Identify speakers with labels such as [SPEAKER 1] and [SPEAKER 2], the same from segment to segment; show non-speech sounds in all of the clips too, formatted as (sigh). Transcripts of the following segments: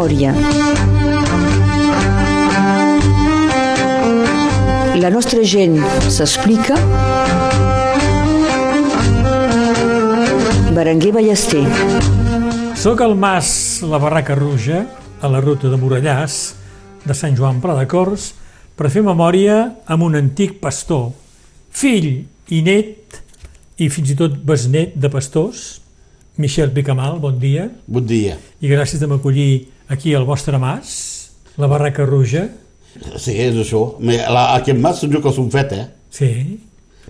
[SPEAKER 1] memòria. La nostra gent s'explica. Berenguer Ballester.
[SPEAKER 2] Soc al Mas La Barraca Ruja, a la ruta de Morellàs, de Sant Joan Pla de Cors, per fer memòria amb un antic pastor, fill i net, i fins i tot besnet de pastors, Michel Picamal, bon dia.
[SPEAKER 3] Bon dia.
[SPEAKER 2] I gràcies de m'acollir aquí al vostre mas, la Barraca Ruja.
[SPEAKER 3] Sí, és això. La, aquest mas jo que som fet, eh?
[SPEAKER 2] Sí.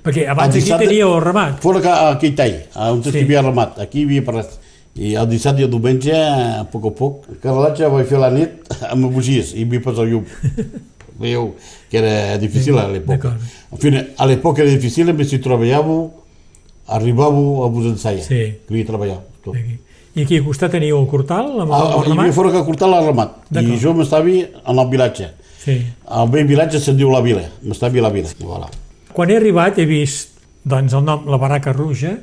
[SPEAKER 2] Perquè abans aquí teníeu el ramat.
[SPEAKER 3] Fora que aquí tall, on sí. hi havia ramat. Aquí hi havia res. I el dissabte i el diumenge, a poc a poc, que relatge vaig fer la nit amb bugies i m'hi posa llum. (laughs) Veieu que era difícil a l'època. En fi, a l'època era difícil, més si treballàveu arribàveu a Busensaia,
[SPEAKER 2] sí.
[SPEAKER 3] que hi treballava. Tot.
[SPEAKER 2] I aquí al costat teniu el Cortal, amb el, el?
[SPEAKER 3] Hi havia fora que el Cortal el ramat, i jo m'estava en el vilatge.
[SPEAKER 2] Sí.
[SPEAKER 3] El vell vilatge se'n diu la vila, m'estava a la vila. Voilà.
[SPEAKER 2] Quan he arribat he vist doncs, el nom La Barraca Ruja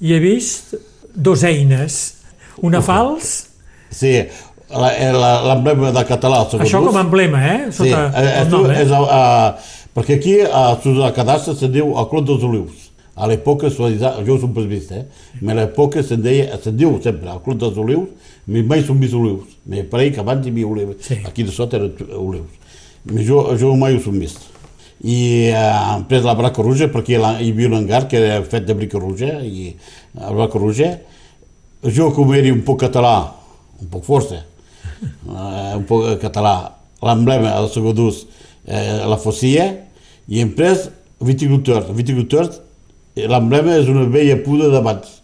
[SPEAKER 2] i he vist dos eines, una fals...
[SPEAKER 3] Sí, l'emblema de català.
[SPEAKER 2] Això com a emblema, eh? Sota sí, el
[SPEAKER 3] eh,
[SPEAKER 2] nom, eh?
[SPEAKER 3] És, uh, perquè aquí a, a Cadastre se'n diu el Clot dels Olius. A l'època, jo som presbista, eh? a l'època se'n deia, se'n diu sempre, al Club dels Olius, mai són vist olius. Me pareix que abans hi havia olius,
[SPEAKER 2] sí.
[SPEAKER 3] aquí de sota eren olius. Jo, jo mai ho som vist. I eh, hem pres la braca ruja perquè hi havia un hangar que era fet de brica ruja, i la braca ruja. Jo, com era un poc català, un poc força, (laughs) eh, un poc català, l'emblema, el segon d'ús, eh, la fossia, i hem pres viticultors. Viticultors L'emblema és una vella puda d'abans.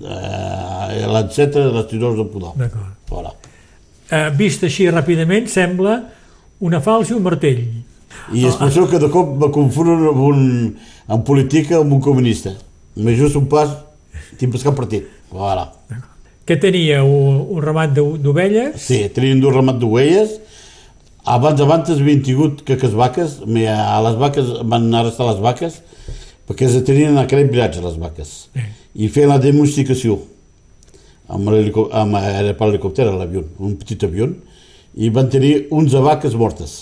[SPEAKER 3] Eh, L'enceta de les tirors de pudor.
[SPEAKER 2] D'acord. Eh, vist així ràpidament, sembla una falsa i un martell.
[SPEAKER 3] I és per això que de cop me confonen amb un, en política amb un comunista. Més just un pas, tinc pescat partit. Voilà.
[SPEAKER 2] Què tenia? Un, un ramat d'ovelles?
[SPEAKER 3] Sí, tenien un ramat d'ovelles. Abans, abans havien tingut que les vaques, a les vaques van arrestar les vaques, perquè es tenien a aquell viatge les vaques
[SPEAKER 2] eh.
[SPEAKER 3] i feien la demostració amb, amb era per l'helicòpter, l'avió, un petit avió, i van tenir 11 vaques mortes.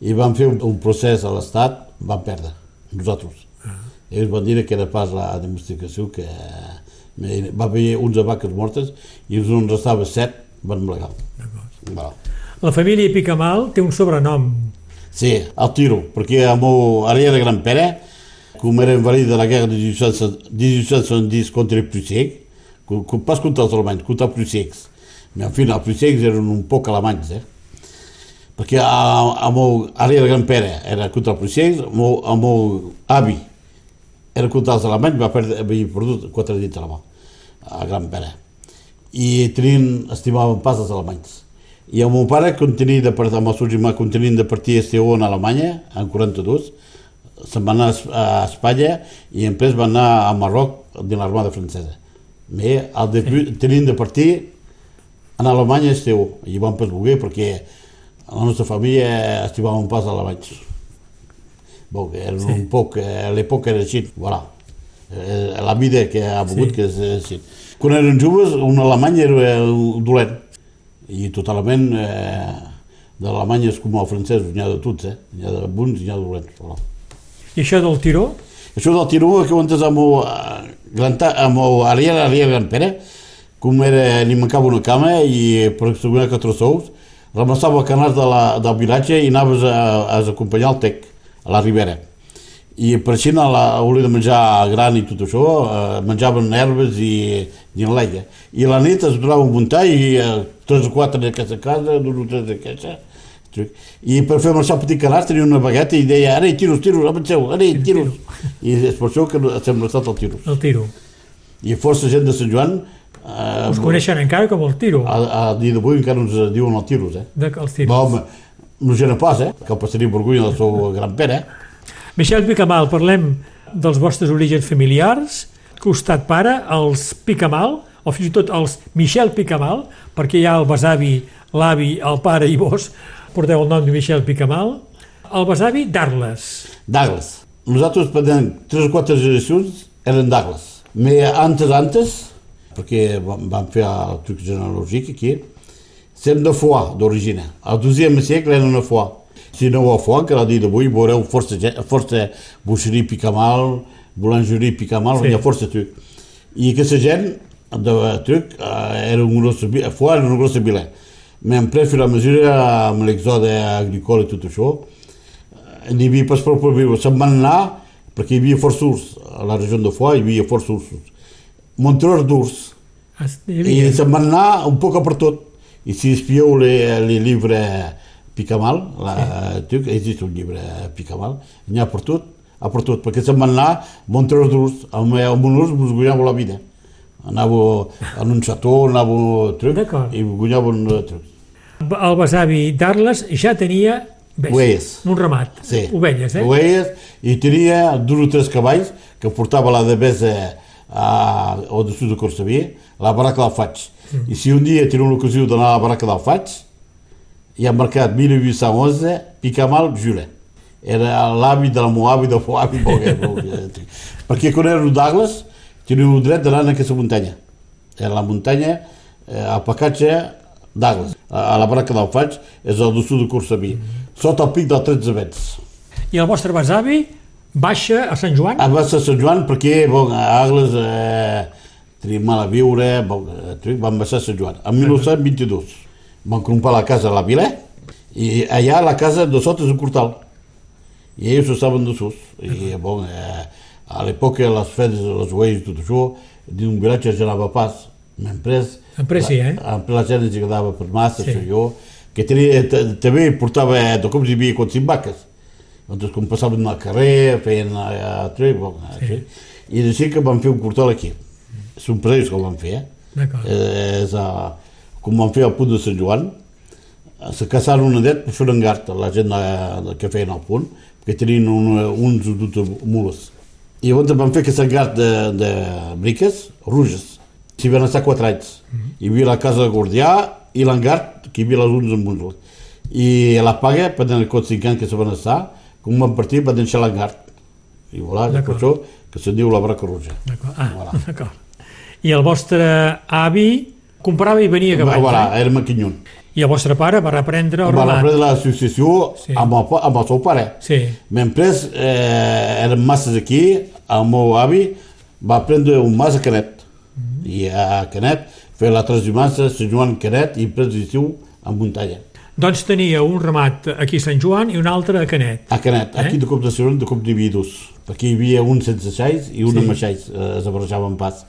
[SPEAKER 3] I van fer un, un procés a l'Estat, van perdre, nosaltres. Uh ah. -huh. Ells van dir que era pas la demostració que va haver 11 vaques mortes i els on restava 7 van plegar.
[SPEAKER 2] Va. La família Picamal té un sobrenom.
[SPEAKER 3] Sí, el tiro, perquè el meu, ara era Gran Pere, com era invalid de la guerra de 1870 contra els prussics, pas contra els alemanys, contra els prussics. Mais en fi, els prussics eren un poc alemanys, eh? Perquè el meu àrea de Gran era contra els prussics, el meu, el meu avi era contra els alemanys, va perdre, havia perdut quatre dits a la mà, a Gran Pere. I tenien, estimaven pas els alemanys. I el meu pare, quan tenia de, amb el quan tenien de partir a Esteó en Alemanya, en 42, se'n va anar a Espanya i després va anar a Marroc de l'armada francesa. Bé, el de, sí. tenien de partir en Alemanya esteu, i van pas voler perquè la nostra família estimàvem pas alemanys. Bon, era sí. un poc, a l'època era així, voilà. Eh, la vida que ha volgut sí. que és així. Quan eren joves, un alemany era dolent, i totalment eh, de l'Alemanya és com el francès, n'hi ha de tots, eh? n'hi ha de bons i n'hi ha de dolents. Voilà.
[SPEAKER 2] I això del tiró?
[SPEAKER 3] Això del tiró, que ho entès amb el, gran, amb el Ariel, Ariel Gran Pere, com era, li mancava una cama i per assegurar quatre sous, ramassava canals de la, del vilatge i anaves a, a acompanyar el tec, a la ribera. I per així la, hauria de menjar gran i tot això, eh, menjaven herbes i, l'aigua. I a la nit es donava a muntar i eh, tres o quatre d'aquesta casa, dos o tres d'aquesta, i per fer marxar el petit canàs tenia una bagueta i deia, ara hi tiros, tiros, avanceu, ara hi tiros. I és per això que sembla estat el tiros.
[SPEAKER 2] El tiro.
[SPEAKER 3] I força gent de Sant Joan...
[SPEAKER 2] Eh, Us coneixen encara com el tiro.
[SPEAKER 3] A, a dia d'avui encara ens diuen el tiros, eh?
[SPEAKER 2] De, els tiros.
[SPEAKER 3] Va, home, no gena pas, eh? Que el passaria vergonya del seu gran pere, eh?
[SPEAKER 2] Michel Picamal, parlem dels vostres orígens familiars, costat pare, els Picamal, o fins i tot els Michel Picamal, perquè hi ha el besavi, l'avi, el pare i vos, porteu el nom de Michel Picamal, el besavi d'Arles.
[SPEAKER 3] D'Arles. Nosaltres, per tres o quatre generacions, eren d'Arles. Me antes, antes, perquè vam fer el truc genealògic aquí, Sem de foie, d'origine. Al XIIe segle eren de foie. Si no ho foie, que la dia d'avui veureu força, força boucherie picamal, boulangerie picamal,
[SPEAKER 2] Sí.
[SPEAKER 3] hi ha força truc. I aquesta gent de truc eh, era un gros foie era un gros vila. Men après, fur i a mesura, amb l'exode agricole tot això, n'hi havia pas per viure. Se'n van anar perquè hi havia força urs. A la regió de Foix hi havia força ursos. Montreurs d'urs. I se'n van anar un poc per tot. I si espieu le llibre Picamal, la, sí. existe un llibre Picamal, n'hi ha per tot, ha per tot, perquè se'n van anar Montreurs d'urs, amb, amb un urs guanyava la vida. Anava en un xató, anava un truc, i guanyava un truc.
[SPEAKER 2] El besavi d'Arles ja tenia bèsties,
[SPEAKER 3] Ovelles.
[SPEAKER 2] un ramat,
[SPEAKER 3] Sí.
[SPEAKER 2] ovelles, eh?
[SPEAKER 3] Ovelles, i tenia dos o tres cavalls que portava la devesa a, al dessus de Corsaví, la barraca del Faig.
[SPEAKER 2] Mm.
[SPEAKER 3] I si un dia tenia l'ocasió d'anar a la barraca del Faig, hi ha marcat 1811, Picamal Jure. Era l'avi de la meu avi, del meu avi, perquè quan era Douglas, tenia el dret d'anar en aquesta muntanya. Era la muntanya, eh, al pacatge Douglas. A, a la barraca del Faig és al dessus de Corsaví, sota el pic del 13 vents.
[SPEAKER 2] I el vostre besavi baixa a Sant Joan?
[SPEAKER 3] Ah, va ser Sant Joan perquè, bon, a Agles eh, tenim mal a viure, bon, eh, van baixar a Sant Joan. En 1922 van comprar la casa a la vila i allà la casa de sota és un cortal. I ells ho saben de sus. I, bon, eh, a l'època, les fedes, les oells, tot això, d'un vilatge ja anava pas. M'hem pres...
[SPEAKER 2] En pres sí, eh?
[SPEAKER 3] En pres la gent ens agradava per massa,
[SPEAKER 2] Sí.
[SPEAKER 3] jo, que tenia, t- també portava, de com hi havia com cinc vaques. Doncs com passaven al carrer, feien a, a, tre, bon, a,
[SPEAKER 2] Sí.
[SPEAKER 3] i així que van fer un cortal aquí. Són presos que ho van fer, eh?
[SPEAKER 2] D'acord.
[SPEAKER 3] Eh, és a, com van fer al punt de Sant Joan, eh, se caçaren una det per fer un engart a la gent de, que feien al punt, perquè tenien un, uns o dues mules. I llavors van fer aquest engart de, de briques, ruges. S'hi van estar quatre anys. Hi havia la casa de Gordià i l'engart, que hi havia les uns amb uns. I la paga, per els cinc anys que se van estar, com van partir, van deixar l'engart. I voilà, és per això que se'n diu la braca ruja.
[SPEAKER 2] D'acord. Ah,
[SPEAKER 3] Voilà.
[SPEAKER 2] d'acord. I el vostre avi comprava i venia cavalls,
[SPEAKER 3] Voilà,
[SPEAKER 2] eh?
[SPEAKER 3] era maquinyon.
[SPEAKER 2] I el vostre pare va reprendre el
[SPEAKER 3] Va
[SPEAKER 2] ramat.
[SPEAKER 3] reprendre l'associació
[SPEAKER 2] Sí.
[SPEAKER 3] amb, el, amb el seu pare.
[SPEAKER 2] Sí,
[SPEAKER 3] Després eh, eren masses aquí, el meu avi va prendre un mas a Canet. I a Canet feia la transhumància, Sant Joan Canet i després d'estiu a muntanya.
[SPEAKER 2] doncs tenia un ramat aquí a Sant Joan i un altre a Canet.
[SPEAKER 3] A Canet,
[SPEAKER 2] Eh?
[SPEAKER 3] aquí de cop de Ciron, de cop dividus. Perquè hi havia un sense xais i un
[SPEAKER 2] Sí.
[SPEAKER 3] amb xais, eh, es barrejaven pas.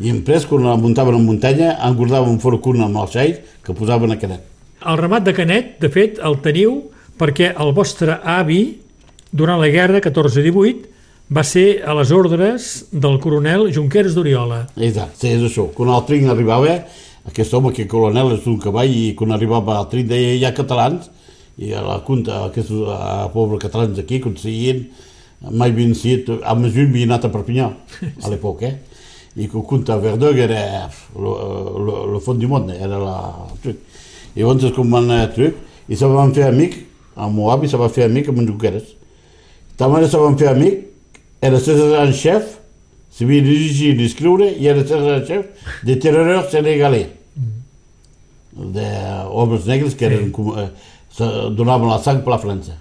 [SPEAKER 3] I després, quan la muntaven en muntanya, engordaven fora cuna amb els xais que posaven a Canet.
[SPEAKER 2] El ramat de Canet, de fet, el teniu perquè el vostre avi, durant la guerra 14-18, va ser a les ordres del coronel Junqueras d'Oriola.
[SPEAKER 3] Exacte, és això. Quan el trin arribava, aquest home que coronel és un cavall i quan arribava al trin deia hi ha catalans i a la conta aquests a pobres catalans aquí aconseguien mai havien sigut, a més d'un havia anat a Perpinyà a l'època eh? i que conta Verdug era el fons du món era la truc i llavors com van truc i se van fer amic el meu avi se va fer amic amb en Junqueras també se van fer amic era César en xef sabia llegir i escriure i era César en xef de terroreurs senegalais d'homes negres que eren, eh, se donaven la sang per la França.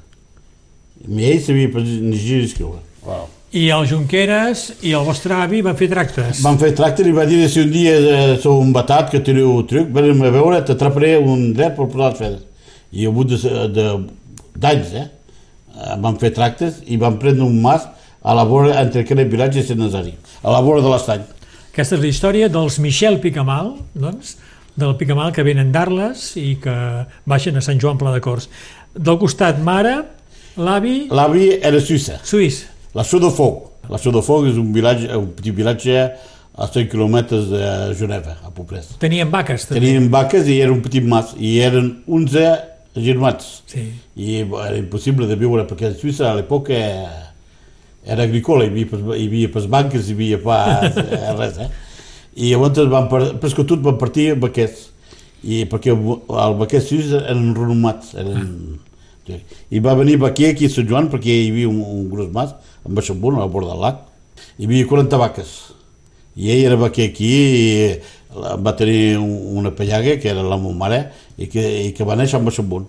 [SPEAKER 3] I ell sabia llegir i escriure. Wow.
[SPEAKER 2] I el Junqueras i el vostre avi van fer tractes.
[SPEAKER 3] Van fer tracte i va dir si un dia eh, sou un batat que teniu truc, venim a veure, t'atraparé un dret per posar les fedes. I de- de- d'anys, eh? eh, van fer tractes i van prendre un mas a la vora entre aquest vilatge i Sant Nazari, a la vora de l'estany.
[SPEAKER 2] Aquesta és la història dels Michel Picamal, doncs, del Picamal que venen d'Arles i que baixen a Sant Joan Pla de Cors. Del costat mare, l'avi
[SPEAKER 3] L'avi era suïssa,
[SPEAKER 2] suís.
[SPEAKER 3] la Seu de Foc. La Seu de Foc és un, vilatge, un petit vilatge a 100 quilòmetres de Geneva, a Poprès.
[SPEAKER 2] Tenien vaques, també.
[SPEAKER 3] Tenien vaques i era un petit mas, i eren 11 germans.
[SPEAKER 2] Sí.
[SPEAKER 3] I era impossible de viure, perquè a Suïssa a l'època era agrícola, hi havia, pas, hi havia pas banques, hi havia pas eh, res, eh? I llavors van, per, presque tot van partir vaquers, i perquè el vaquers suïssos eren renomats, eren... I va venir vaquer aquí a Sant Joan perquè hi havia un, un gros mas, amb a la vora del lac, hi havia 40 vaques, i ell era vaquer aquí i la- va tenir un- una pellaga, que era la meva mare, i que, i que va néixer amb Baixambunt.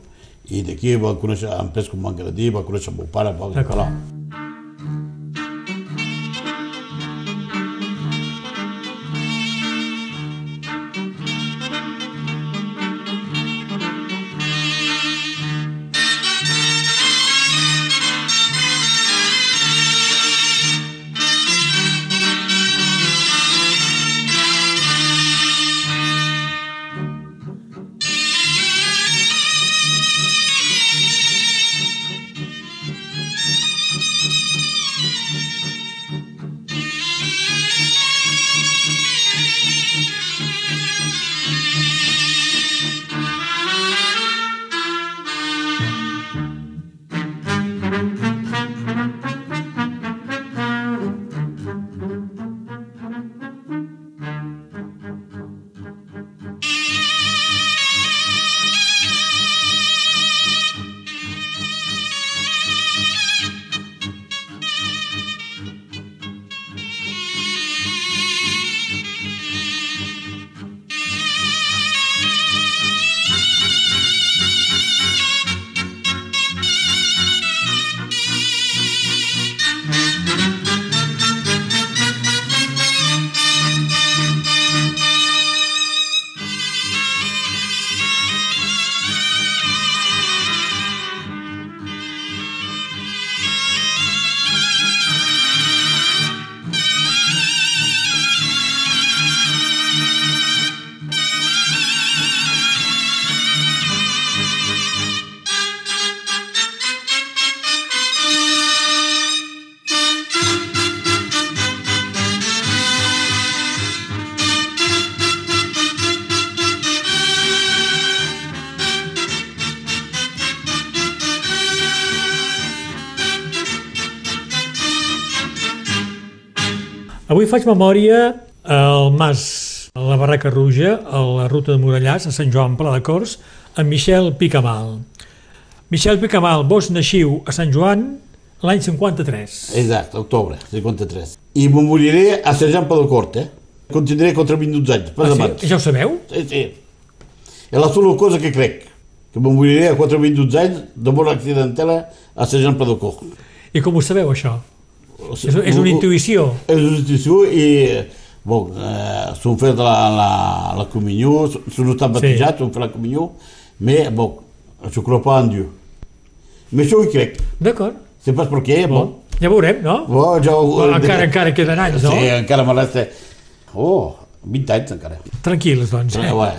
[SPEAKER 3] I d'aquí va conèixer, en pres com m'agradi, va conèixer el meu pare, va,
[SPEAKER 2] D'acord. Avui faig memòria al Mas, a la Barraca Ruja, a la ruta de Morellàs, a Sant Joan Pla de Cors, amb Michel Picamal. Michel Picamal, vos naixiu a Sant Joan l'any 53.
[SPEAKER 3] Exacte, octubre, 53. I me moriré a Sant Jean Padocort, eh? Continuaré contra 22 anys, pas
[SPEAKER 2] Ah,
[SPEAKER 3] abans.
[SPEAKER 2] sí? Ja ho sabeu?
[SPEAKER 3] Sí, sí. És la sola cosa que crec, que me moriré a 4 o 22 anys de mort accidentela a Sant Jean Padocort.
[SPEAKER 2] I com ho sabeu, això? És, és una intuïció.
[SPEAKER 3] És una intuïció i, bon, eh, s'han fet la, la, la comunió, s'han estat batejats, s'han fet la comunió, mais, bon, je crois pas en Dieu. Mais això ho crec.
[SPEAKER 2] D'acord.
[SPEAKER 3] C'est pas per què, bon.
[SPEAKER 2] Ja veurem, no?
[SPEAKER 3] Bon, ja.
[SPEAKER 2] Però encara, encara queden anys, no?
[SPEAKER 3] Sí, encara me resta... Oh, 20 anys encara.
[SPEAKER 2] Tranquils, doncs.
[SPEAKER 3] Eh,
[SPEAKER 2] Eh?
[SPEAKER 3] ouais.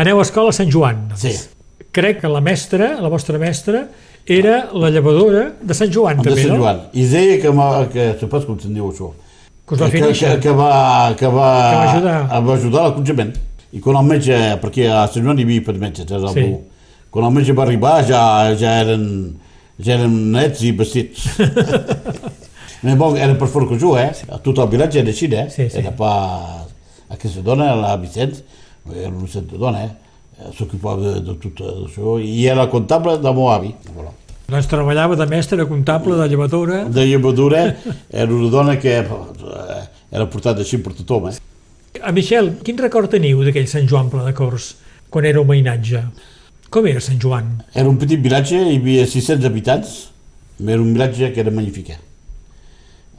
[SPEAKER 2] Aneu a escola a Sant Joan. Doncs.
[SPEAKER 3] Sí.
[SPEAKER 2] Crec que la mestra, la vostra mestra, era la llevadora de Sant Joan,
[SPEAKER 3] de
[SPEAKER 2] també,
[SPEAKER 3] Sant
[SPEAKER 2] no?
[SPEAKER 3] Joan. I deia que, que sé pas com se'n diu això,
[SPEAKER 2] Que us va fer
[SPEAKER 3] que, que, que, va, que, va,
[SPEAKER 2] Que va ajudar.
[SPEAKER 3] va ajudar conjament. I quan el metge, perquè a Sant Joan hi havia per metges, era
[SPEAKER 2] Sí.
[SPEAKER 3] sí. quan el metge va arribar ja, ja, eren, ja eren nets i vestits. (laughs) Però bon, era per fora que jo, eh? A tot el vilatge era així, eh?
[SPEAKER 2] Sí, sí.
[SPEAKER 3] Era pas... Aquesta dona, la Vicenç, era una dona, eh? S'ocupava de, de tot això i era comptable del meu avi. Voilà.
[SPEAKER 2] Doncs treballava de mestra, comptable, de llevadora...
[SPEAKER 3] de llevadura era una dona que eh, era portada així per tothom. Eh?
[SPEAKER 2] A Michel, quin record teniu d'aquell Sant Joan Pla de Cors, quan era homenatge? Com era Sant Joan?
[SPEAKER 3] Era un petit vilatge, hi havia 600 habitants, era un vilatge que era magnífic. eh?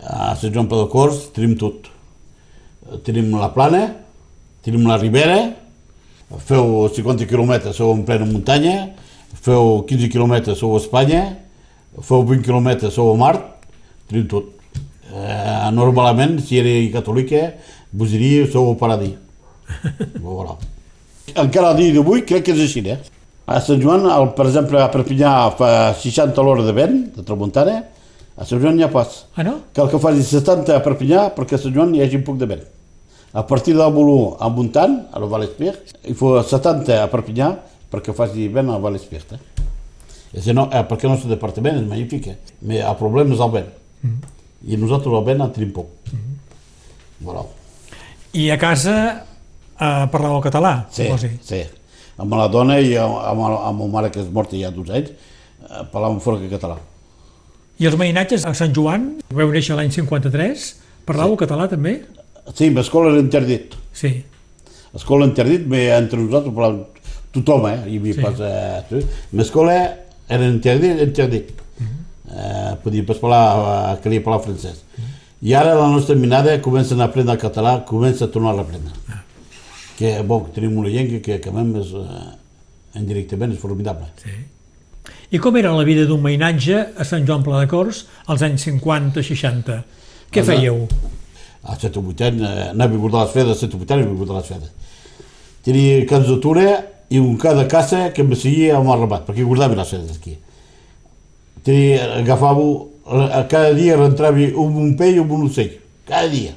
[SPEAKER 3] A Sant Joan Pla de Cors tenim tot. Tenim la plana, tenim la ribera, feu 50 quilòmetres, sou en plena muntanya, feu 15 quilòmetres, sou a Espanya, feu 20 quilòmetres, sou a Mar, tenim tot. Eh, normalment, si era catòlica, vos diria sou al paradís. (laughs) voilà. Encara a dia d'avui crec que és així, eh? A Sant Joan, el, per exemple, a Perpinyà fa 60 l'hora de vent, de tramuntana, a Sant Joan n'hi ha pas.
[SPEAKER 2] Ah, no?
[SPEAKER 3] Cal que faci 70 a Perpinyà perquè a Sant Joan hi hagi un poc de vent. A partir del Bolú a Montant, a la Val Espir, hi fa 70 a Perpinyà perquè faci vent a la Val Espir. Eh? És no, eh, perquè el nostre departament és magnífic, eh? però el problema és el vent. Mm. I nosaltres el vent en tenim poc. Mm. Voilà.
[SPEAKER 2] I a casa eh, parlàveu català,
[SPEAKER 3] Sí,
[SPEAKER 2] suposi.
[SPEAKER 3] sí. Amb la dona i amb, amb, amb la mare que és morta ja dos anys, eh, parlàvem fora que català.
[SPEAKER 2] I els mainatges a Sant Joan, veu néixer l'any 53, parlàveu català també?
[SPEAKER 3] Sí, l'escola era interdit.
[SPEAKER 2] Sí.
[SPEAKER 3] L'escola interdit, però entre nosaltres parlàvem tothom, eh? Hi havia
[SPEAKER 2] Sí.
[SPEAKER 3] pas... Eh, L'escola era interdit, interdit. eh, podia pas parlar, eh, calia parlar francès. I ara la nostra minada comença a aprendre el català, comença a tornar a aprendre. Que, bon, tenim una llengua que, que a més, eh, indirectament és formidable.
[SPEAKER 2] Sí. I com era la vida d'un mainatge a Sant Joan Pla de Cors als anys 50-60? Què fèieu?
[SPEAKER 3] A 7 o 8 anys, eh, anava a guardar les fedes, a 7 o 8 anys anava a guardar les fedes. Tenia candidatura i un ca de casa que em seguia amb el ramat, perquè guardava les fedes aquí. Tenia, agafava, cada dia rentrava un, un pell o un ocell, cada dia.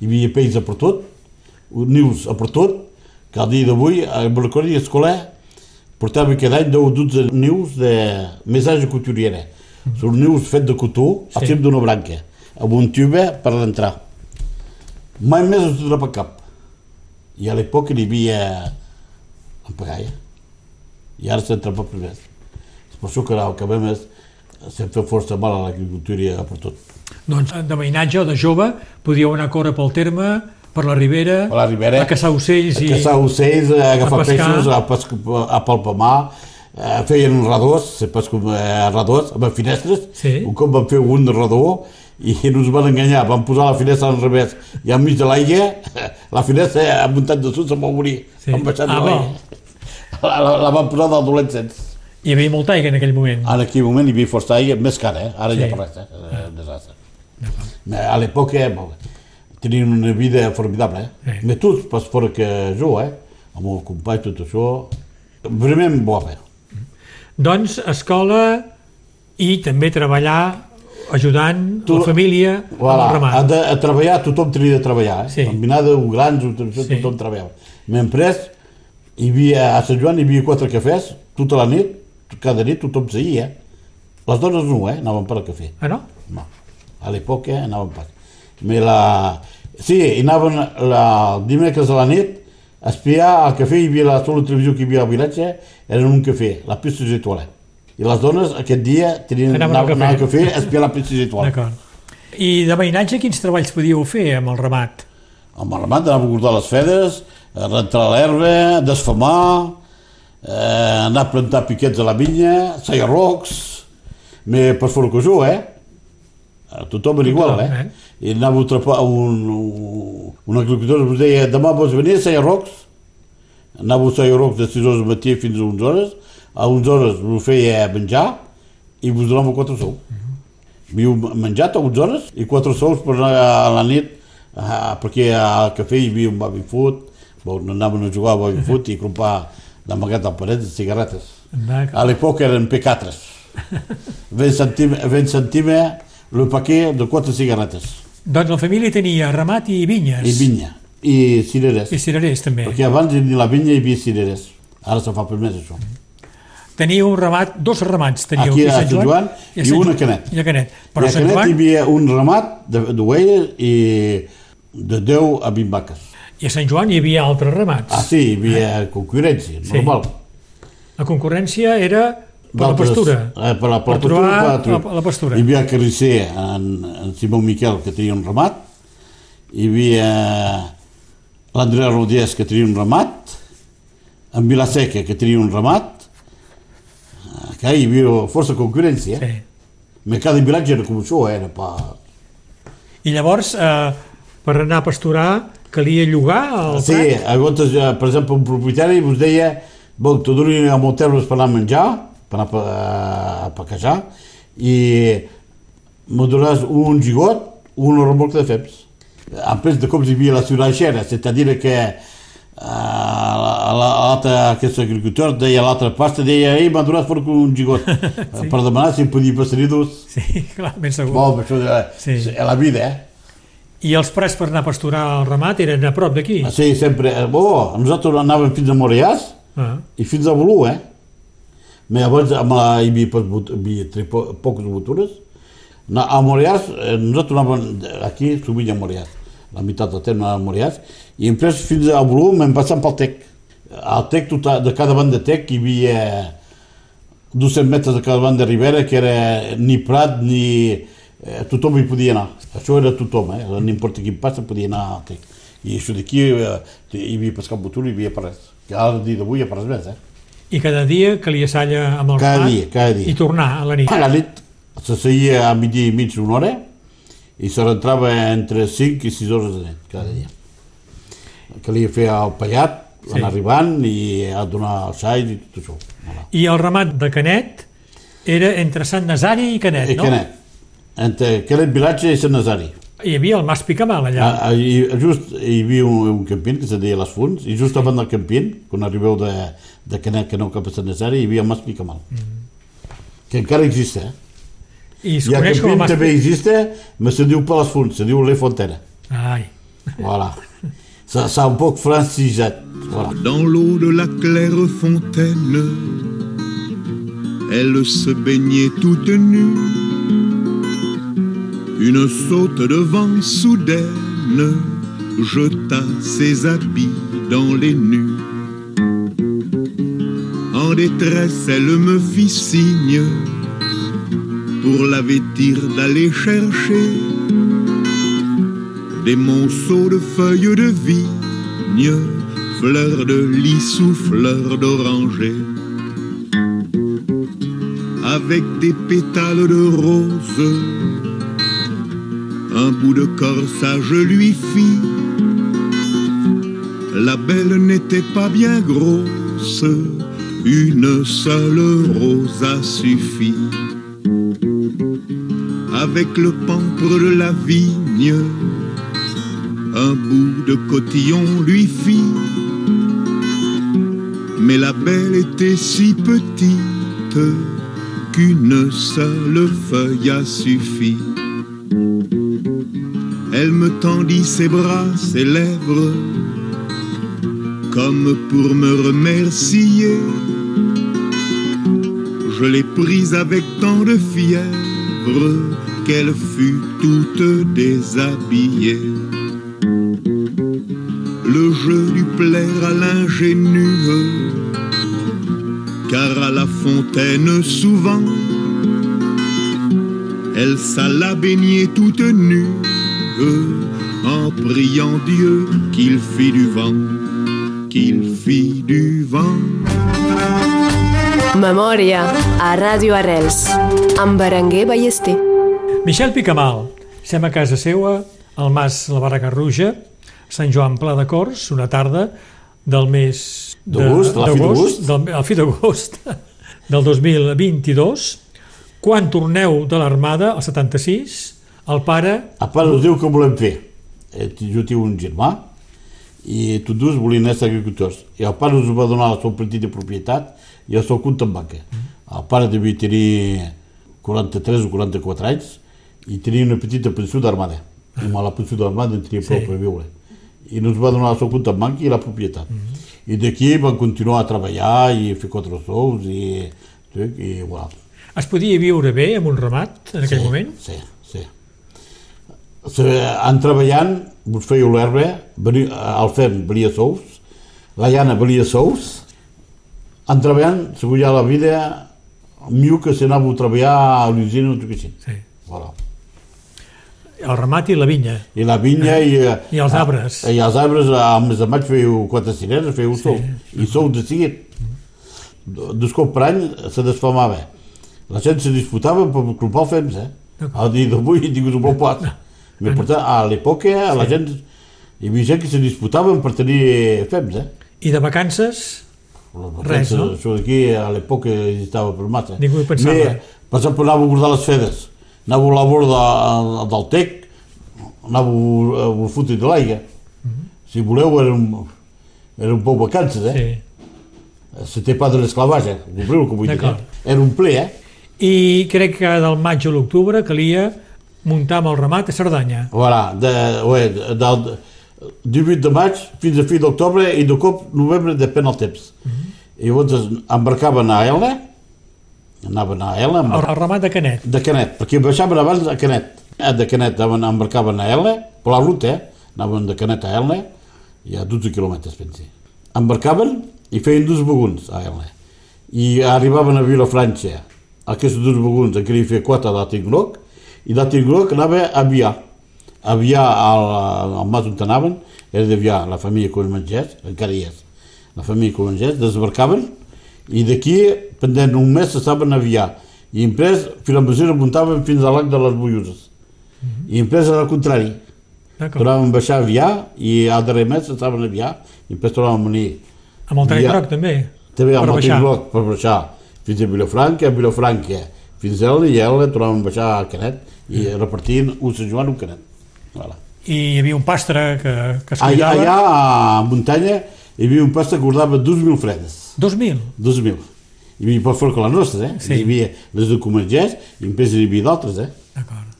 [SPEAKER 3] Hi havia pells a per tot, nius a per tot, que el dia d'avui, a Mercuri escolar, portava cada any 10 o 12 nius de missatge couturiera. Són nius fets de cotó,
[SPEAKER 2] Sí.
[SPEAKER 3] al cim d'una branca, amb un tube per l'entrar. Mai més es trobava cap. I a l'època n'hi havia en pagaia. I ara s'entra per més. És per això que el que vam és fa força mal a l'agricultura per tot.
[SPEAKER 2] Doncs de mainatge o de jove podíeu anar a córrer pel terme, per la ribera,
[SPEAKER 3] Per la ribera,
[SPEAKER 2] a caçar ocells
[SPEAKER 3] a
[SPEAKER 2] i...
[SPEAKER 3] caçar ocells, a agafar
[SPEAKER 2] a pescar.
[SPEAKER 3] peixos, a, pescar, a palpamar, eh, feien radors, se pas com eh, radors, amb finestres,
[SPEAKER 2] Sí.
[SPEAKER 3] un cop van fer un rador i (laughs) no ens van enganyar, van posar la finestra al revés i enmig de l'aigua, (laughs) la finestra a muntat de sud se'n va morir,
[SPEAKER 2] Sí.
[SPEAKER 3] han baixat
[SPEAKER 2] Ah,
[SPEAKER 3] de l'aigua. La, la, la van posar del dolent sense.
[SPEAKER 2] Hi havia molta aigua en aquell moment.
[SPEAKER 3] En aquell moment hi havia força aigua, més cara, eh? ara
[SPEAKER 2] Sí.
[SPEAKER 3] ja per res, eh? eh? un desastre. A l'època tenien una vida formidable, eh?
[SPEAKER 2] Sí.
[SPEAKER 3] Mais tots, pas fora que jo, eh? amb el company, tot això, vraiment bo a fer.
[SPEAKER 2] Doncs escola i també treballar ajudant
[SPEAKER 3] Tu-
[SPEAKER 2] la família amb
[SPEAKER 3] Voilà,
[SPEAKER 2] el
[SPEAKER 3] a,
[SPEAKER 2] ramat.
[SPEAKER 3] de, a treballar, tothom tenia de treballar, eh?
[SPEAKER 2] Sí.
[SPEAKER 3] Combinada, grans,
[SPEAKER 2] Sí.
[SPEAKER 3] tothom treballava. M'hem pres, hi havia, a Sant Joan hi havia quatre cafès, tota la nit, cada nit tothom seguia. Les dones no, eh? Anaven per al cafè.
[SPEAKER 2] Ah, no?
[SPEAKER 3] No, a l'època anaven pas. Me la... Sí, anaven la... el dimecres a la nit a espiar al cafè, hi havia la sola televisió que hi havia al vilatge, era un cafè, la pista de toilet. I les dones aquest dia tenien,
[SPEAKER 2] Anaven al
[SPEAKER 3] anaven, al cafè a espiar la pista de toilet.
[SPEAKER 2] D'acord. I de mainatge quins treballs podíeu fer amb el ramat?
[SPEAKER 3] Amb el ramat anava a guardar les fedes, rentar l'herba, desfamar, eh, anar a plantar piquets a la vinya, seia rocs, me per fora que jo, eh? A Tothom era igual,
[SPEAKER 2] Tothom,
[SPEAKER 3] eh? I anava a trepar un, un, agricultor ens deia, demà vols venir a seia rocs? Anava a seia rocs de 6 hores del matí fins a 11 hores, a 11 hores ho feia menjar i vos donava 4 sous. Viu menjat a 11 hores i 4 sous per anar a la nit ah, perquè al cafè hi havia un baby food, bon, anaven a jugar a baby food i comprar d'amagat al paret de cigarretes. A l'època eren P4. 20 centímetres, 20 (laughs) centímetres el paquet de 4 cigarretes.
[SPEAKER 2] Doncs la família tenia ramat i vinyes.
[SPEAKER 3] I vinya. I cirerers.
[SPEAKER 2] I cirerers, també.
[SPEAKER 3] Perquè abans ni la vinya hi havia cirerers. Ara se fa per més això.
[SPEAKER 2] Teníeu un ramat, dos ramats teníeu
[SPEAKER 3] Aquí
[SPEAKER 2] a
[SPEAKER 3] a Sant Joan
[SPEAKER 2] a
[SPEAKER 3] i
[SPEAKER 2] Sant
[SPEAKER 3] un a
[SPEAKER 2] Joan-
[SPEAKER 3] Canet.
[SPEAKER 2] I a Canet.
[SPEAKER 3] Però I
[SPEAKER 2] a
[SPEAKER 3] a
[SPEAKER 2] Sant
[SPEAKER 3] Canet hi
[SPEAKER 2] Joan
[SPEAKER 3] havia un ramat de- d'ovelles i de 10 a 20 vaques.
[SPEAKER 2] i a Sant Joan hi havia altres ramats.
[SPEAKER 3] Ah, sí, hi havia concurrència,
[SPEAKER 2] Sí.
[SPEAKER 3] normal.
[SPEAKER 2] La concurrència era per la pastura.
[SPEAKER 3] Eh, per la, per
[SPEAKER 2] Per
[SPEAKER 3] la pastura,
[SPEAKER 2] la-
[SPEAKER 3] per
[SPEAKER 2] la pastura.
[SPEAKER 3] Hi havia el carnisser, en, en Simó Miquel, que tenia un ramat, hi havia l'Andrea Rodés, que tenia un ramat, en Vilaseca, que tenia un ramat, que hi havia força concurrència.
[SPEAKER 2] Sí.
[SPEAKER 3] Sí. Cada vilatge era com això, eh, era pa...
[SPEAKER 2] I llavors, eh, per anar a pasturar, calia llogar el
[SPEAKER 3] Sí,
[SPEAKER 2] prat?
[SPEAKER 3] a voltes, eh, per exemple, un propietari vos deia bon, te donin a molt termes per anar a menjar, per anar a, a paquejar, i donaràs un gigot un remolc de fems. En plus de com hi havia la ciutat c'est-à-dire que eh, l'altre, aquest agricultor deia a l'altra pasta, deia, ei, m'ha donat fort un gigot, (laughs) sí. per demanar si em podia passar dos.
[SPEAKER 2] Sí, clar, ben segur.
[SPEAKER 3] Bon, això
[SPEAKER 2] Sí.
[SPEAKER 3] sí. la vida, eh?
[SPEAKER 2] I els prats per anar a pasturar el ramat eren a prop d'aquí?
[SPEAKER 3] Sí, sempre. Oh, nosaltres anàvem fins a Moriàs,
[SPEAKER 2] Ah.
[SPEAKER 3] i fins a Bolú, eh? Hi havia, poc, hi havia tre, po, poques botures. Na, a Moriàs, eh, nosaltres anàvem aquí, sovint a Moriàs, la meitat del temps a Moriàs, i després fins a Bolú m'hem passat pel Tec. Al Tec, tot, de cada banda de Tec, hi havia 200 metres de cada banda de Ribera, que era ni Prat ni... Eh, tothom hi podia anar. Això era tothom, eh? N'importa quin passa podia anar al Tec. I això d'aquí eh, hi havia pescat botura, hi havia per res. que ara el dia d'avui ja parles més, eh?
[SPEAKER 2] I cada dia calia salla amb el
[SPEAKER 3] Cada
[SPEAKER 2] ramat
[SPEAKER 3] dia, cada dia.
[SPEAKER 2] i tornar a la nit.
[SPEAKER 3] A la nit se seia a migdia i mig una hora i se rentrava entre 5 i 6 hores de nit cada dia. Calia fer el pallat,
[SPEAKER 2] Sí.
[SPEAKER 3] anar arribant i a donar el xai i tot això.
[SPEAKER 2] I el ramat de Canet era entre Sant Nazari i Canet,
[SPEAKER 3] I
[SPEAKER 2] no?
[SPEAKER 3] Canet, entre Canet Vilatge i Sant Nazari.
[SPEAKER 2] Hi havia el Mas Picamal allà.
[SPEAKER 3] Ah, ah, i just hi havia un, un campín que se deia Les Fonts i just davant del campín, quan arribeu de, de Canet que aneu cap a Sant Nazari, hi havia el Mas Picamal. Mm. Que encara existe, eh?
[SPEAKER 2] I es
[SPEAKER 3] I el campín
[SPEAKER 2] Mas
[SPEAKER 3] també existe, me se diu per les Fonts, se diu Le Fontena.
[SPEAKER 2] Ai,
[SPEAKER 3] Voilà. Ça, un poc francisat. Voilà.
[SPEAKER 4] Dans l'eau de la claire fontaine, elle se baignait toute nue. Une saute de vent soudaine jeta ses habits dans les nues. En détresse, elle me fit signe pour la vêtir d'aller chercher des monceaux de feuilles de vigne, fleurs de lys ou fleurs d'oranger. Avec des pétales de rose, un bout de corsage lui fit. La belle n'était pas bien grosse, une seule rose a suffi. Avec le pampre de la vigne, un bout de cotillon lui fit. Mais la belle était si petite qu'une seule feuille a suffi. Elle me tendit ses bras, ses lèvres, comme pour me remercier. Je l'ai prise avec tant de fièvre qu'elle fut toute déshabillée. Le jeu dut plaire à l'ingénue, car à la fontaine souvent, elle s'alla baigner toute nue, en priant Dieu qu'il fit du vent, qu'il fit du vent.
[SPEAKER 5] Memòria a Ràdio Arrels amb Berenguer Ballester.
[SPEAKER 2] Michel Picamal, sem a casa seua, al Mas La Barraca Ruja, Sant Joan Pla de Cors, una tarda del mes de-
[SPEAKER 3] D'agost, la fi d'agost.
[SPEAKER 2] del, a fi d'agost (laughs) del 2022, quan torneu de l'armada, el 76, el pare...
[SPEAKER 3] A part us diu que volem fer. Eh, Jo tinc un germà i tots dos volien ser agricultors. I el pare us va donar la seva petita propietat i el seu compte en banca. El pare devia tenir 43 o 44 anys i tenia una petita pensió d'armada. I amb la pensió d'armada en tenia prou
[SPEAKER 2] Sí.
[SPEAKER 3] per viure. I ens va donar el seu compte en banca i la propietat. I d'aquí van continuar a treballar i fer quatre sous i, i voilà.
[SPEAKER 2] Es podia viure bé amb un ramat en aquell
[SPEAKER 3] sí,
[SPEAKER 2] moment?
[SPEAKER 3] Sí, en treballant, vos fèieu l'herba, venia- el fem valia sous, la llana valia sous, en treballant, se volia la vida millor que si anàveu a treballar a l'usina o tot així.
[SPEAKER 2] Sí.
[SPEAKER 3] Voilà.
[SPEAKER 2] El ramat i la vinya.
[SPEAKER 3] I la vinya i... eh,
[SPEAKER 2] I els arbres.
[SPEAKER 3] I els arbres, al mes de maig fèieu quatre cireres, fèieu sou. I sou de seguit. Dos cops per any se desfamava. La gent se disputava per clopar el fems, eh? El dia d'avui un bon pas. (laughs) Per tant, a l'època, a la gent... Hi havia gent que se disputaven per tenir fems, eh?
[SPEAKER 2] I de vacances,
[SPEAKER 3] Les
[SPEAKER 2] Res,
[SPEAKER 3] vacances,
[SPEAKER 2] no?
[SPEAKER 3] Això d'aquí a l'època estava per massa.
[SPEAKER 2] Ningú hi pensava.
[SPEAKER 3] Mais, per exemple, anàveu a guardar les fedes. Anàveu a la borda del tec, anàveu a fotre de l'aigua.
[SPEAKER 2] Mhm.
[SPEAKER 3] Si voleu, era un, era un poc vacances, eh?
[SPEAKER 2] sí.
[SPEAKER 3] C'était pas de l'esclavatge, compriu el que vull dir. Eh? Era un ple, eh?
[SPEAKER 2] I crec que del maig a l'octubre calia muntar amb el ramat a Cerdanya.
[SPEAKER 3] Voilà, de, ouais, del 18 de maig fins a fi d'octubre i de cop novembre depèn el temps. I llavors embarcaven a Elna, anaven a Elna,
[SPEAKER 2] El, el ramat de Canet.
[SPEAKER 3] de Canet, perquè baixaven abans a Canet. Eh, De Canet embarcaven a Elna, per la ruta, eh? anaven de Canet a Elna, hi ha 12 quilòmetres, pensi. Embarcaven i feien dos vagons a Elna. I arribaven a Vilafranca, aquests dos vagons en queria fer quatre d'Atingroc, i d'Atingroc anava a Avià. Avià, al, al mas on anaven, era d'Avià, la família que mengés, encara hi és. la família Comangès, desembarcaven i d'aquí, pendent un mes, s'estaven a aviar. I després, fins a mesura, muntaven fins a l'ac de les Bolluses. I després, al contrari,
[SPEAKER 2] D'acord.
[SPEAKER 3] tornaven a baixar a aviar i al darrer mes s'estaven a aviar i després tornaven a venir.
[SPEAKER 2] Amb el tren groc, també.
[SPEAKER 3] També amb el
[SPEAKER 2] baixar.
[SPEAKER 3] bloc per baixar fins a Vilafranca, a Vilafranca, fins a Elna i a Elna tornaven a baixar a Canet i repartien un Sant Joan un Canet. Voilà.
[SPEAKER 2] I hi havia un pastre que, que es
[SPEAKER 3] Allà,
[SPEAKER 2] cuidava.
[SPEAKER 3] allà a muntanya hi havia un pasta que cordava 2.000 fredes.
[SPEAKER 2] 2.000.
[SPEAKER 3] 2.000. Hi havia per fora que les nostres, eh?
[SPEAKER 2] Sí.
[SPEAKER 3] Hi havia les de Comengès i després hi havia d'altres, eh?
[SPEAKER 2] D'acord.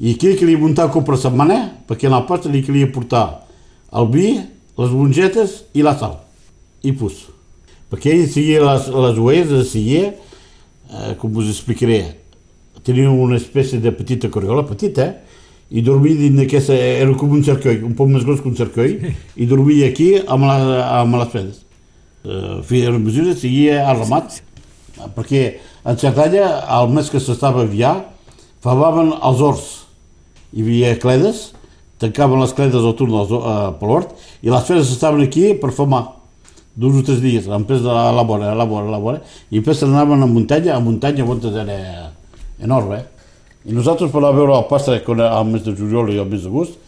[SPEAKER 3] I aquí calia muntar un cop per setmana perquè a la pasta li calia portar el vi, les mongetes i la sal. I pus. Perquè ell seguia les, les oelles, les seguia, com us explicaré, tenia una espècie de petita corriola, petita, eh? i dormia dins d'aquesta, era com un cercoi, un poc més gros que un cercoi, i dormia aquí amb, la, amb les fredes. Eh, feia les mesures, seguia arremat, perquè en Cerdanya, al mes que s'estava a aviar, favaven els horts. Hi havia cledes, tancaven les cledes al turn dels, uh, per l'hort, i les fredes estaven aquí per famar dos o tres dies, després de la vora, a la vora, a la vora, i després se n'anaven a muntanya, a muntanya on era enorme. I nosaltres per a veure quan era al mes de juliol i al mes d'agost,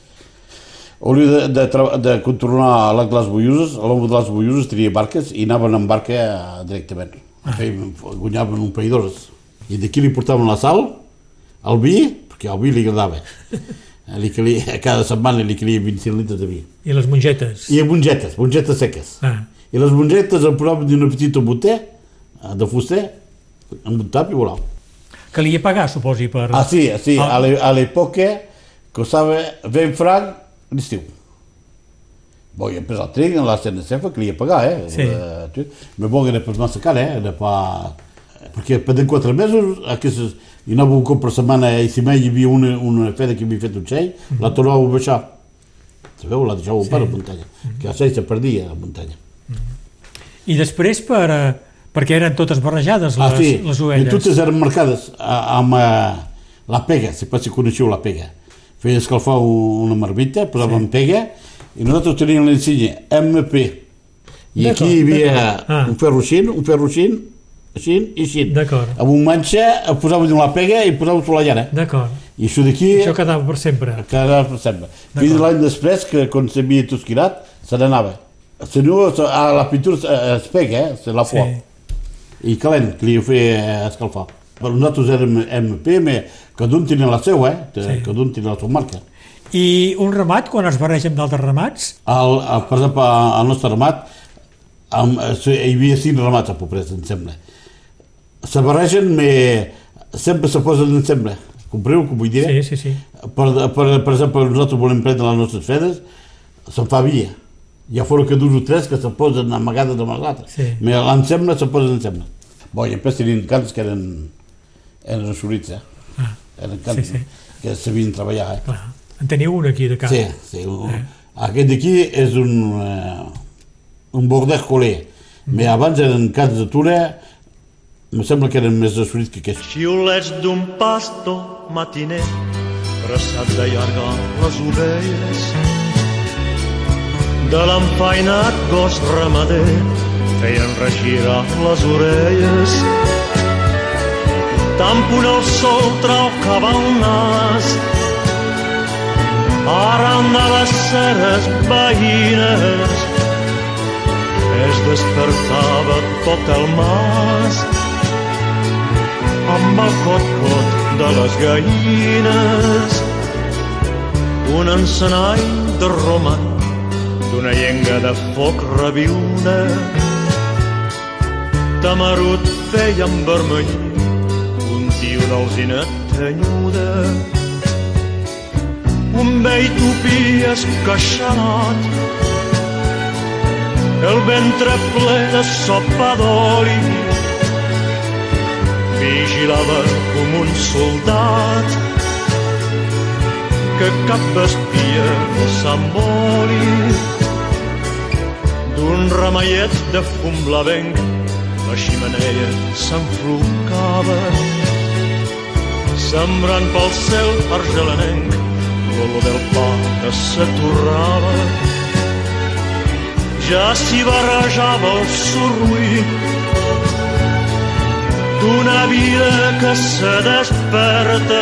[SPEAKER 3] hauria de, de, de contornar a les les Bolluses, a l'home de les Bolluses tenia barques i anaven amb barca directament. Feien, guanyaven un parell d'hores. I d'aquí li portaven la sal, el vi, perquè el vi li agradava. (laughs) Li calia, cada setmana li calia 25 litres de vi.
[SPEAKER 2] I les mongetes.
[SPEAKER 3] I mongetes, mongetes seques.
[SPEAKER 2] Ah,
[SPEAKER 3] I les mongetes el posaven d'una petita botè, eh, de fuster, amb un tap i voilà.
[SPEAKER 2] calia pagar, suposi, per...
[SPEAKER 3] Ah, sí, sí,
[SPEAKER 2] Ah.
[SPEAKER 3] a a l'època costava 20 francs l'estiu. Bo, i després el tren, la CNCF, calia pagar, eh?
[SPEAKER 2] Sí.
[SPEAKER 3] Eh, tu- Ma bo, era per massa car, eh? Era pa... Perquè pendent quatre mesos, aquestes, hi anava un cop per setmana i si mai hi havia una, una feda que havia fet un xell, la tornava a baixar. Sabeu? La deixava sí. per a la muntanya. Que el xell se perdia a la muntanya.
[SPEAKER 2] I després per, eh, perquè eren totes barrejades les,
[SPEAKER 3] ah, sí,
[SPEAKER 2] les
[SPEAKER 3] i
[SPEAKER 2] ovelles.
[SPEAKER 3] totes eren marcades a- amb eh, la pega, si pas si coneixeu la pega. Feia escalfar un- una marmita, posàvem sí. pega, i nosaltres teníem l'ensenya MP. I aquí hi havia.
[SPEAKER 2] Ah.
[SPEAKER 3] un ferro així, un ferro així, així i així.
[SPEAKER 2] D'acord.
[SPEAKER 3] Amb un manxa posàvem la pega i posàvem sobre la llana.
[SPEAKER 2] D'acord.
[SPEAKER 3] I això d'aquí
[SPEAKER 2] Això quedava per sempre.
[SPEAKER 3] quedava per sempre. Fins l'any després, que quan s'havia tosquirat, se n'anava. Si no, a la pintura es- es pega, eh? Se la
[SPEAKER 2] Sí.
[SPEAKER 3] flor i calent, que li ho feia escalfar. Per nosaltres érem MP, però cada un tenia la seva, eh?
[SPEAKER 2] Sí.
[SPEAKER 3] Sí. Cada un tenia la seva marca.
[SPEAKER 2] I un ramat, quan es barreja amb d'altres ramats,
[SPEAKER 3] El, el, per exemple, al nostre ramat, amb, hi havia cinc ramats a Pobresa, em sembla. Se barregen, però sempre se posen en sembla. Compreu, com vull dir?
[SPEAKER 2] sí, sí, sí.
[SPEAKER 3] Per, per, per exemple, nosaltres volem prendre les nostres fedes, se'n fa via. Hi ha fora que dos o tres que se posen amagades amb les altres.
[SPEAKER 2] Sí.
[SPEAKER 3] Però l'ensembla se posen ensembla. Bo, i després tenien cants que eren, eren assolits, eh?
[SPEAKER 2] Ah,
[SPEAKER 3] Eren cants
[SPEAKER 2] Sí, sí.
[SPEAKER 3] que sabien treballar, eh?
[SPEAKER 2] clar. En teniu un aquí de cap.
[SPEAKER 3] Sí, sí. Un, Aquest d'aquí és un, eh, un bordet coler.
[SPEAKER 2] Mm.
[SPEAKER 3] Però abans eren cants de Tura, em sembla que eren més assolits que aquests.
[SPEAKER 6] Xiulets d'un pastor matiner pressat d'allargar les ovelles de l'enfainat gos ramader feien regirar les orelles. Tan punt el sol traucava el nas. Arran de les ceres veïnes es despertava tot el mas. Amb el cot-cot de les gallines un encenall de Roma d'una llenga de foc reviuna tamarut feia envermellir un tio d'alzina tenyuda un vell tupí esqueixanat el ventre ple de sopa d'oli. Vigilava com un soldat que cap espia s'emboli d'un ramallet de fum blavenc la ximeneia s'enflocava sembrant pel cel argelanenc l'olor del pa que s'atorrava ja s'hi barrejava el sorruí d'una vida que se desperta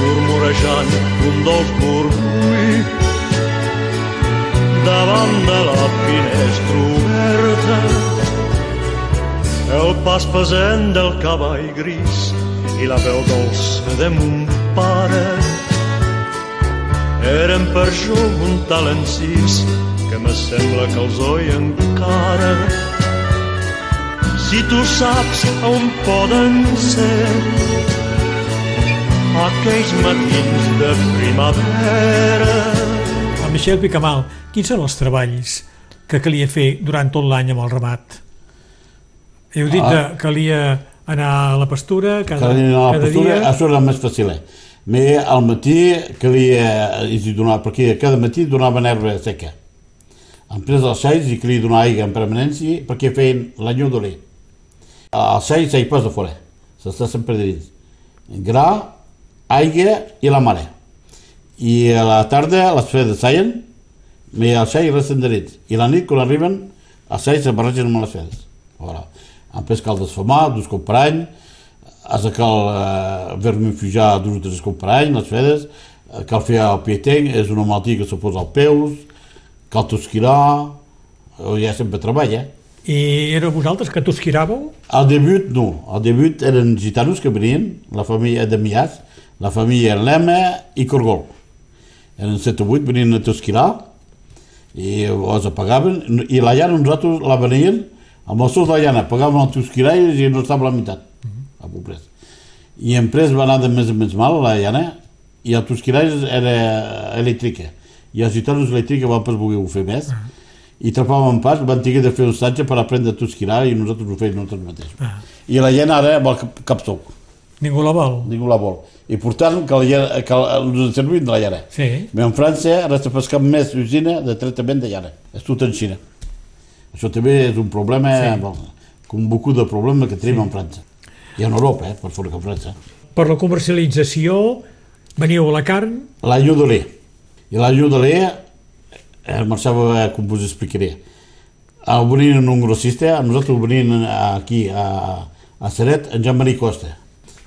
[SPEAKER 6] murmurejant un dolç davant de la finestra oberta el pas pesant del cavall gris i la veu dolça de mon pare eren per jo un tal encís que me sembla que els oi encara. Si tu saps on poden ser aquells matins de primavera.
[SPEAKER 2] El Michel Picamal, quins són els treballs que calia fer durant tot l'any amb el ramat? Heu dit
[SPEAKER 3] Ah.
[SPEAKER 2] que calia anar a la pastura cada,
[SPEAKER 3] Cada, dia a la
[SPEAKER 2] cada
[SPEAKER 3] postura,
[SPEAKER 2] dia.
[SPEAKER 3] això era més fàcil. Eh? Me al matí calia, i donava, perquè cada matí donaven herba seca. Després als xais i calia donar aigua en permanència perquè feien l'any d'olé. Als xais s'hi de fora, s'està sempre dins. Gra, aigua i la mare. I a la tarda les fredes seien, me als xais resten de dins. I la nit, quan arriben, els xais se barregen amb les fredes. Voilà. Després cal desfamar, dus comprar any, has de cal eh, ver-me fujar dos o tres companys, les fredes, eh, cal fer el pietenc, és una malaltia que se posa als peus, cal tosquirar, eh, ja sempre treballa.
[SPEAKER 2] I éreu vosaltres que tosquiràveu?
[SPEAKER 3] Al debut, no. Al debut eren gitanos que venien, la família de Mias, la família Lema i Corgol. Eren 7 o 8, venien a tosquirar i els apagaven i la llana nosaltres la venien amb els seus de la llana, pagaven el tosquirar i no estava a la meitat, a pobresa. I després va anar de més en més mal la llana i el tosquirar era elèctrica i els gitanos elèctrica van pas voler fer més i trapàvem pas, van tenir de fer un estatge per aprendre a tosquirar i nosaltres ho fèiem nosaltres mateixos.
[SPEAKER 2] Ah.
[SPEAKER 3] I la llana ara vol cap, cap toc,
[SPEAKER 2] Ningú la vol?
[SPEAKER 3] ningú la vol. I per tant, que la que ens servim de la llana.
[SPEAKER 2] Sí.
[SPEAKER 3] Però en França ara s'ha pescat més usina de tractament de llana. És tot en Xina. Això també és un problema,
[SPEAKER 2] Sí.
[SPEAKER 3] bon, com beaucoup de problemes que tenim sí. en França. I en Europa, eh, per fora que França.
[SPEAKER 2] Per la comercialització veniu a la carn,
[SPEAKER 3] L'any d'Olé. I l'any d'Olé eh, marxava, com vos explicaré. El venien un grossista, nosaltres venien aquí a, a Seret, en Jean-Marie Costa.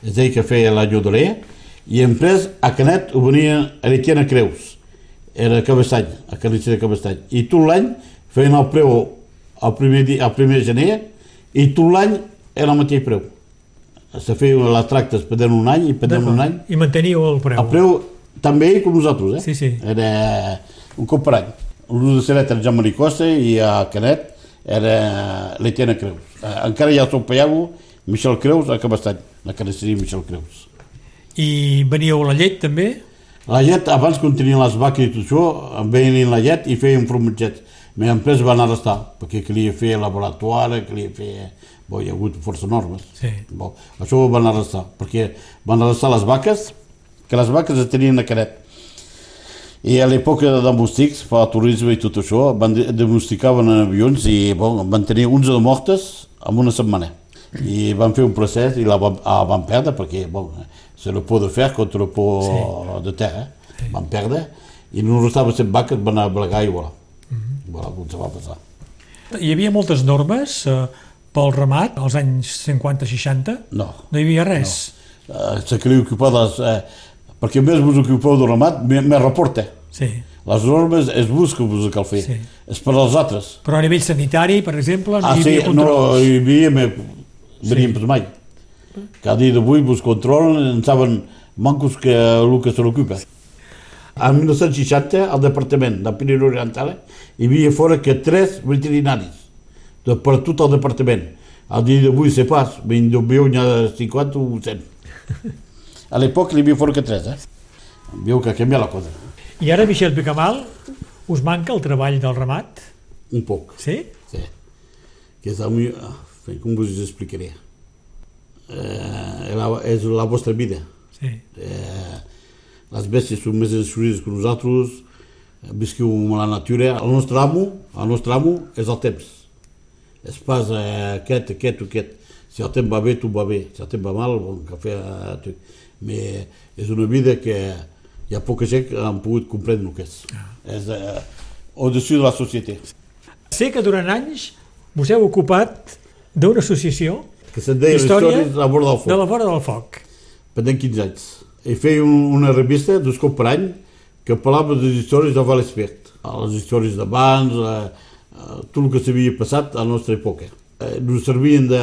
[SPEAKER 3] És ell que feia l'any d'Olé. I després a Canet ho venien a l'Etienne Creus. Era Cabestany, a Calici de Cabestany. I tot l'any feien el preu el primer, dia, el primer gener i tot l'any era el mateix preu. Se feien les tractes pendent un any i pendent un any.
[SPEAKER 2] i manteníeu el preu.
[SPEAKER 3] El preu també ell com nosaltres, eh?
[SPEAKER 2] Sí, sí.
[SPEAKER 3] Era un cop per any. L'ús de Seret era Jean Marie Costa i a Canet era l'Etienne Creus. Eh, encara hi ha el seu Michel Creus, a Cabestany, la carnisseria Michel Creus.
[SPEAKER 2] I veníeu la llet també?
[SPEAKER 3] La llet, abans quan tenien les vaques i tot això, em venien la llet i feien formatgets. Però després van arrestar, perquè calia fer laboratori, calia fer... Bo, hi ha hagut força normes.
[SPEAKER 2] Sí.
[SPEAKER 3] Bo, això ho van arrestar, perquè van arrestar les vaques, que les vaques es tenien a Canet. I a l'època de domèstics, al turisme i tot això, van domesticaven en avions i bon, van tenir 11 de mortes en una setmana. I van fer un procés i la van, ah, van perdre perquè bon, se le pot de fer contra le pot sí. de terra. Sí. Van perdre i no restaven 7 vaques, van anar a blegar i voilà. Mm -hmm. Voilà, se va passar.
[SPEAKER 2] Hi havia moltes normes eh, pel ramat als anys 50-60?
[SPEAKER 3] No.
[SPEAKER 2] No hi havia res?
[SPEAKER 3] Se calia ocupar de les... Eh, perquè més vos ocupeu del ramat, més, més reporta.
[SPEAKER 2] Sí.
[SPEAKER 3] Les normes és vos que vos cal fer,
[SPEAKER 2] Sí.
[SPEAKER 3] sí. és per als altres.
[SPEAKER 2] Però a nivell sanitari, per exemple, no
[SPEAKER 3] Ah,
[SPEAKER 2] hi
[SPEAKER 3] sí,
[SPEAKER 2] havia
[SPEAKER 3] no
[SPEAKER 2] controls?
[SPEAKER 3] hi havia, veníem sí. mai. Cada dia d'avui vos controlen, en saben mancos que el que se l'ocupa. En 1960, al departament de Pirineu Oriental, hi havia fora que tres veterinaris, de per tot el departament. Al dia d'avui, se pas, ben veu n'hi ha 50 o 100. A l'època hi havia fora que tres, eh? Veu que ha canviat la cosa.
[SPEAKER 2] I ara, Michel Picamal, us manca el treball del ramat?
[SPEAKER 3] Un poc.
[SPEAKER 2] Sí?
[SPEAKER 3] Sí. Que és, el meu, ah, com vos explicaré? Eh, la, és la vostra vida.
[SPEAKER 2] Sí.
[SPEAKER 3] Eh, les bèsties són més instruïdes que nosaltres, eh, visqueu amb la natura. El nostre amo, el nostre amo és el temps. És pas eh, aquest, aquest o aquest. Si el temps va bé, tot va bé. Si el temps va mal, bon cafè, eh, tot. Mais és una vida que hi ha poca gent que han pogut comprendre el que és. és eh, au-dessus de la société.
[SPEAKER 2] Sé que durant anys us heu ocupat d'una associació
[SPEAKER 3] Que se'n deia
[SPEAKER 2] Història
[SPEAKER 3] de la vora del foc.
[SPEAKER 2] de la vora del foc.
[SPEAKER 3] pendant 15 anys. I feia un, una revista, dos cops per any, que parlava de les històries de Valespert, les històries d'abans, eh, eh, tot el que s'havia passat a la nostra època. Eh, ens servien de,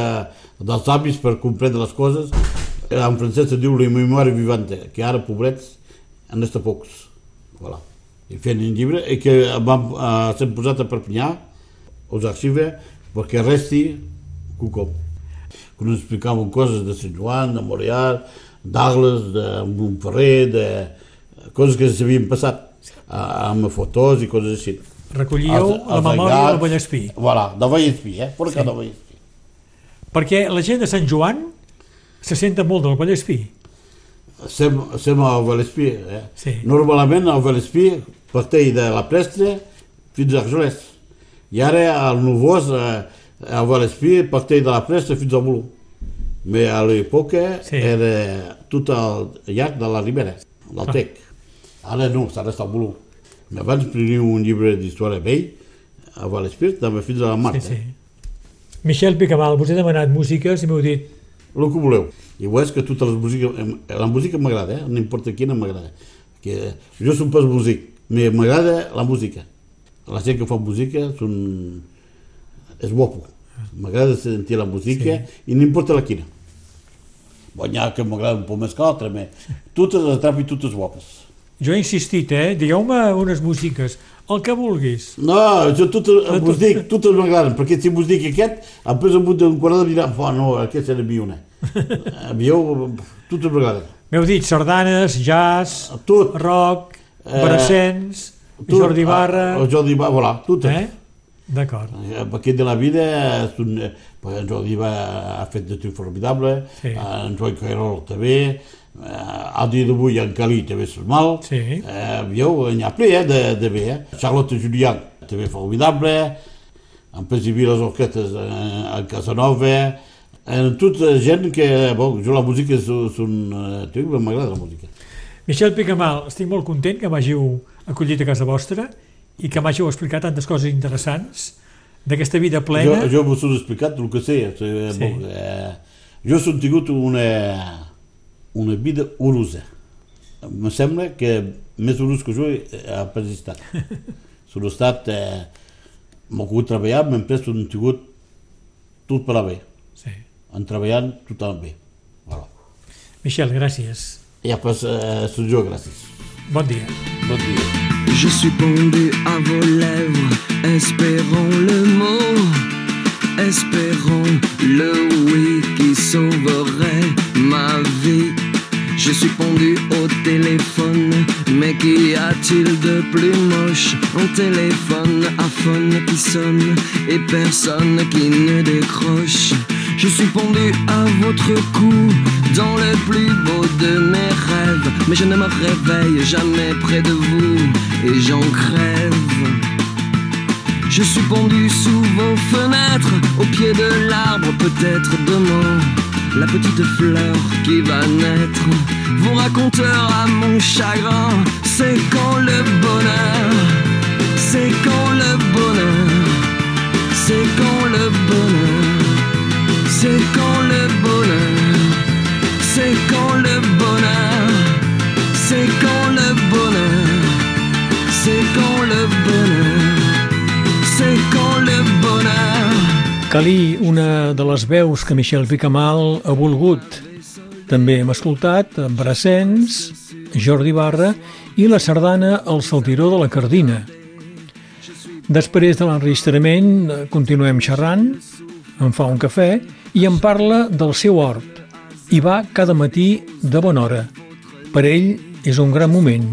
[SPEAKER 3] dels avis per comprendre les coses. Eh, En francès se diu la memòria vivante, que ara, pobrets, en està pocs. Voilà. I fent un llibre i que vam, eh, s'hem posat a Perpinyà, als arxives, perquè resti quelcom que ens explicaven coses de Sant Joan, de Morià, d'Agles, de Montferrer, de coses que s'havien passat, a- amb fotos i coses així.
[SPEAKER 2] Recollíeu la memòria del Vallespí.
[SPEAKER 3] Voilà, de Vallespí, eh? Per
[SPEAKER 2] Sí.
[SPEAKER 3] sí. de Vallespí.
[SPEAKER 2] Perquè la gent de Sant Joan se senta molt del Vallespí.
[SPEAKER 3] Sem, sem a Vallespí, eh?
[SPEAKER 2] Sí.
[SPEAKER 3] Normalment a Vallespí parteix de la Prestre fins a Argelès. I ara al Novós, eh, a Vallespí, parteix de la Prestre fins a Bolú. Però a l'època
[SPEAKER 2] Sí.
[SPEAKER 3] sí. era tot al llarg de la Ribera, del Tec. Ara no, s'ha a Bolú. Abans preniu un llibre d'història vell, a Vallespí, també fins a la Mar.
[SPEAKER 2] Sí, sí. Michel Picamal, us he demanat músiques i m'heu dit
[SPEAKER 3] el que voleu. I ho és que totes les músiques... La música m'agrada, eh? no importa quina m'agrada. Que jo som pas músic, m'agrada la música. La gent que fa música són... és guapo. M'agrada sentir la música sí. i no importa la quina. Bon, n'hi ha que m'agrada un poc més que l'altra, però totes les atrapo i totes guapes.
[SPEAKER 2] Jo he insistit, eh? Digueu-me unes músiques, el que vulguis.
[SPEAKER 3] No, jo totes, vos dic, totes m'agraden, perquè si vos dic aquest, després al bout d'un quart d'hora dirà, oh, no, aquest era una. (laughs) Jo, totes m'agraden.
[SPEAKER 2] M'heu dit sardanes, jazz,
[SPEAKER 3] Tot.
[SPEAKER 2] rock,
[SPEAKER 3] Eh,
[SPEAKER 2] brassens,
[SPEAKER 3] Tot,
[SPEAKER 2] Jordi Barra...
[SPEAKER 3] ah, El Jordi Barra, voilà, totes.
[SPEAKER 2] Eh? D'acord.
[SPEAKER 3] Eh? Perquè de la vida, és un, eh, perquè en Barra ha fet de tot formidable,
[SPEAKER 2] Sí.
[SPEAKER 3] sí. en Joan Cairol també, eh, al dia d'avui en Calí també és mal,
[SPEAKER 2] Sí.
[SPEAKER 3] eh, jo, n'hi ha ple eh, de, de bé, eh? Charlotte Julián també formidable, en Pesibí les orquetes eh, en Casanova, en tota gent que, bon, jo la música és, és un... Eh, m'agrada la música.
[SPEAKER 2] Michel Picamal, estic molt content que m'hàgiu acollit a casa vostra i que m'hàgiu explicat tantes coses interessants d'aquesta vida
[SPEAKER 3] Jo,
[SPEAKER 2] plena.
[SPEAKER 3] jo vos he explicat el que sé. Sí.
[SPEAKER 2] Sí.
[SPEAKER 3] Bon, eh, jo he tingut una, una vida urusa. Me sembla que més urus que jo ha pas estat. Són estat... Eh, M'ho pogut treballar, m'he pres un tingut tot per a bé.
[SPEAKER 2] Sí.
[SPEAKER 3] En treballant tothom bé. Voilà.
[SPEAKER 2] Michel, gràcies.
[SPEAKER 3] I après, eh, soc jo, gràcies.
[SPEAKER 2] Bon dia.
[SPEAKER 3] Bon dia.
[SPEAKER 7] Je suis pendu à vos lèvres, espérons le mot, espérons le oui qui sauverait ma vie. Je suis pendu au téléphone, mais qu'y a-t-il de plus moche? Un téléphone à phone qui sonne et personne qui ne décroche. Je suis pendu à votre cou dans le plus beau de mes rêves, mais je ne me réveille jamais près de vous et j'en crève. Je suis pendu sous vos fenêtres, au pied de l'arbre, peut-être demain. La petite fleur qui va naître vous racontera mon chagrin. C'est quand le bonheur, c'est quand le bonheur, c'est quand le bonheur, c'est quand le bonheur, c'est quand le bonheur, c'est quand le bonheur, c'est quand le bonheur, c'est quand le bonheur.
[SPEAKER 2] Calí, una de les veus que Michel Picamal ha volgut. També hem escoltat Brassens, Jordi Barra i la sardana El Saltiró de la Cardina. Després de l'enregistrament continuem xerrant, em fa un cafè i em parla del seu hort. Hi va cada matí de bona hora. Per ell és un gran moment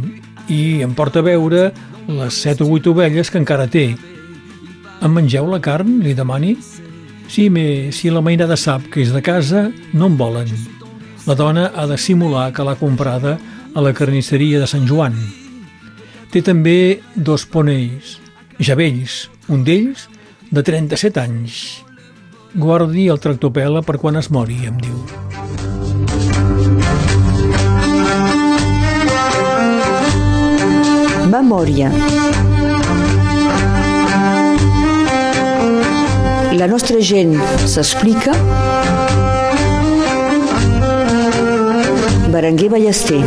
[SPEAKER 2] i em porta a veure les set o vuit ovelles que encara té. Em mengeu la carn? li demani. Sí, me, si la mainada sap que és de casa, no en volen. La dona ha de simular que l'ha comprada a la carnisseria de Sant Joan. Té també dos poneis, ja vells, un d'ells de 37 anys. Guardi el tractopela per quan es mori, em diu.
[SPEAKER 1] Memòria. La nostra gent s'explica. Berenguer Ballester.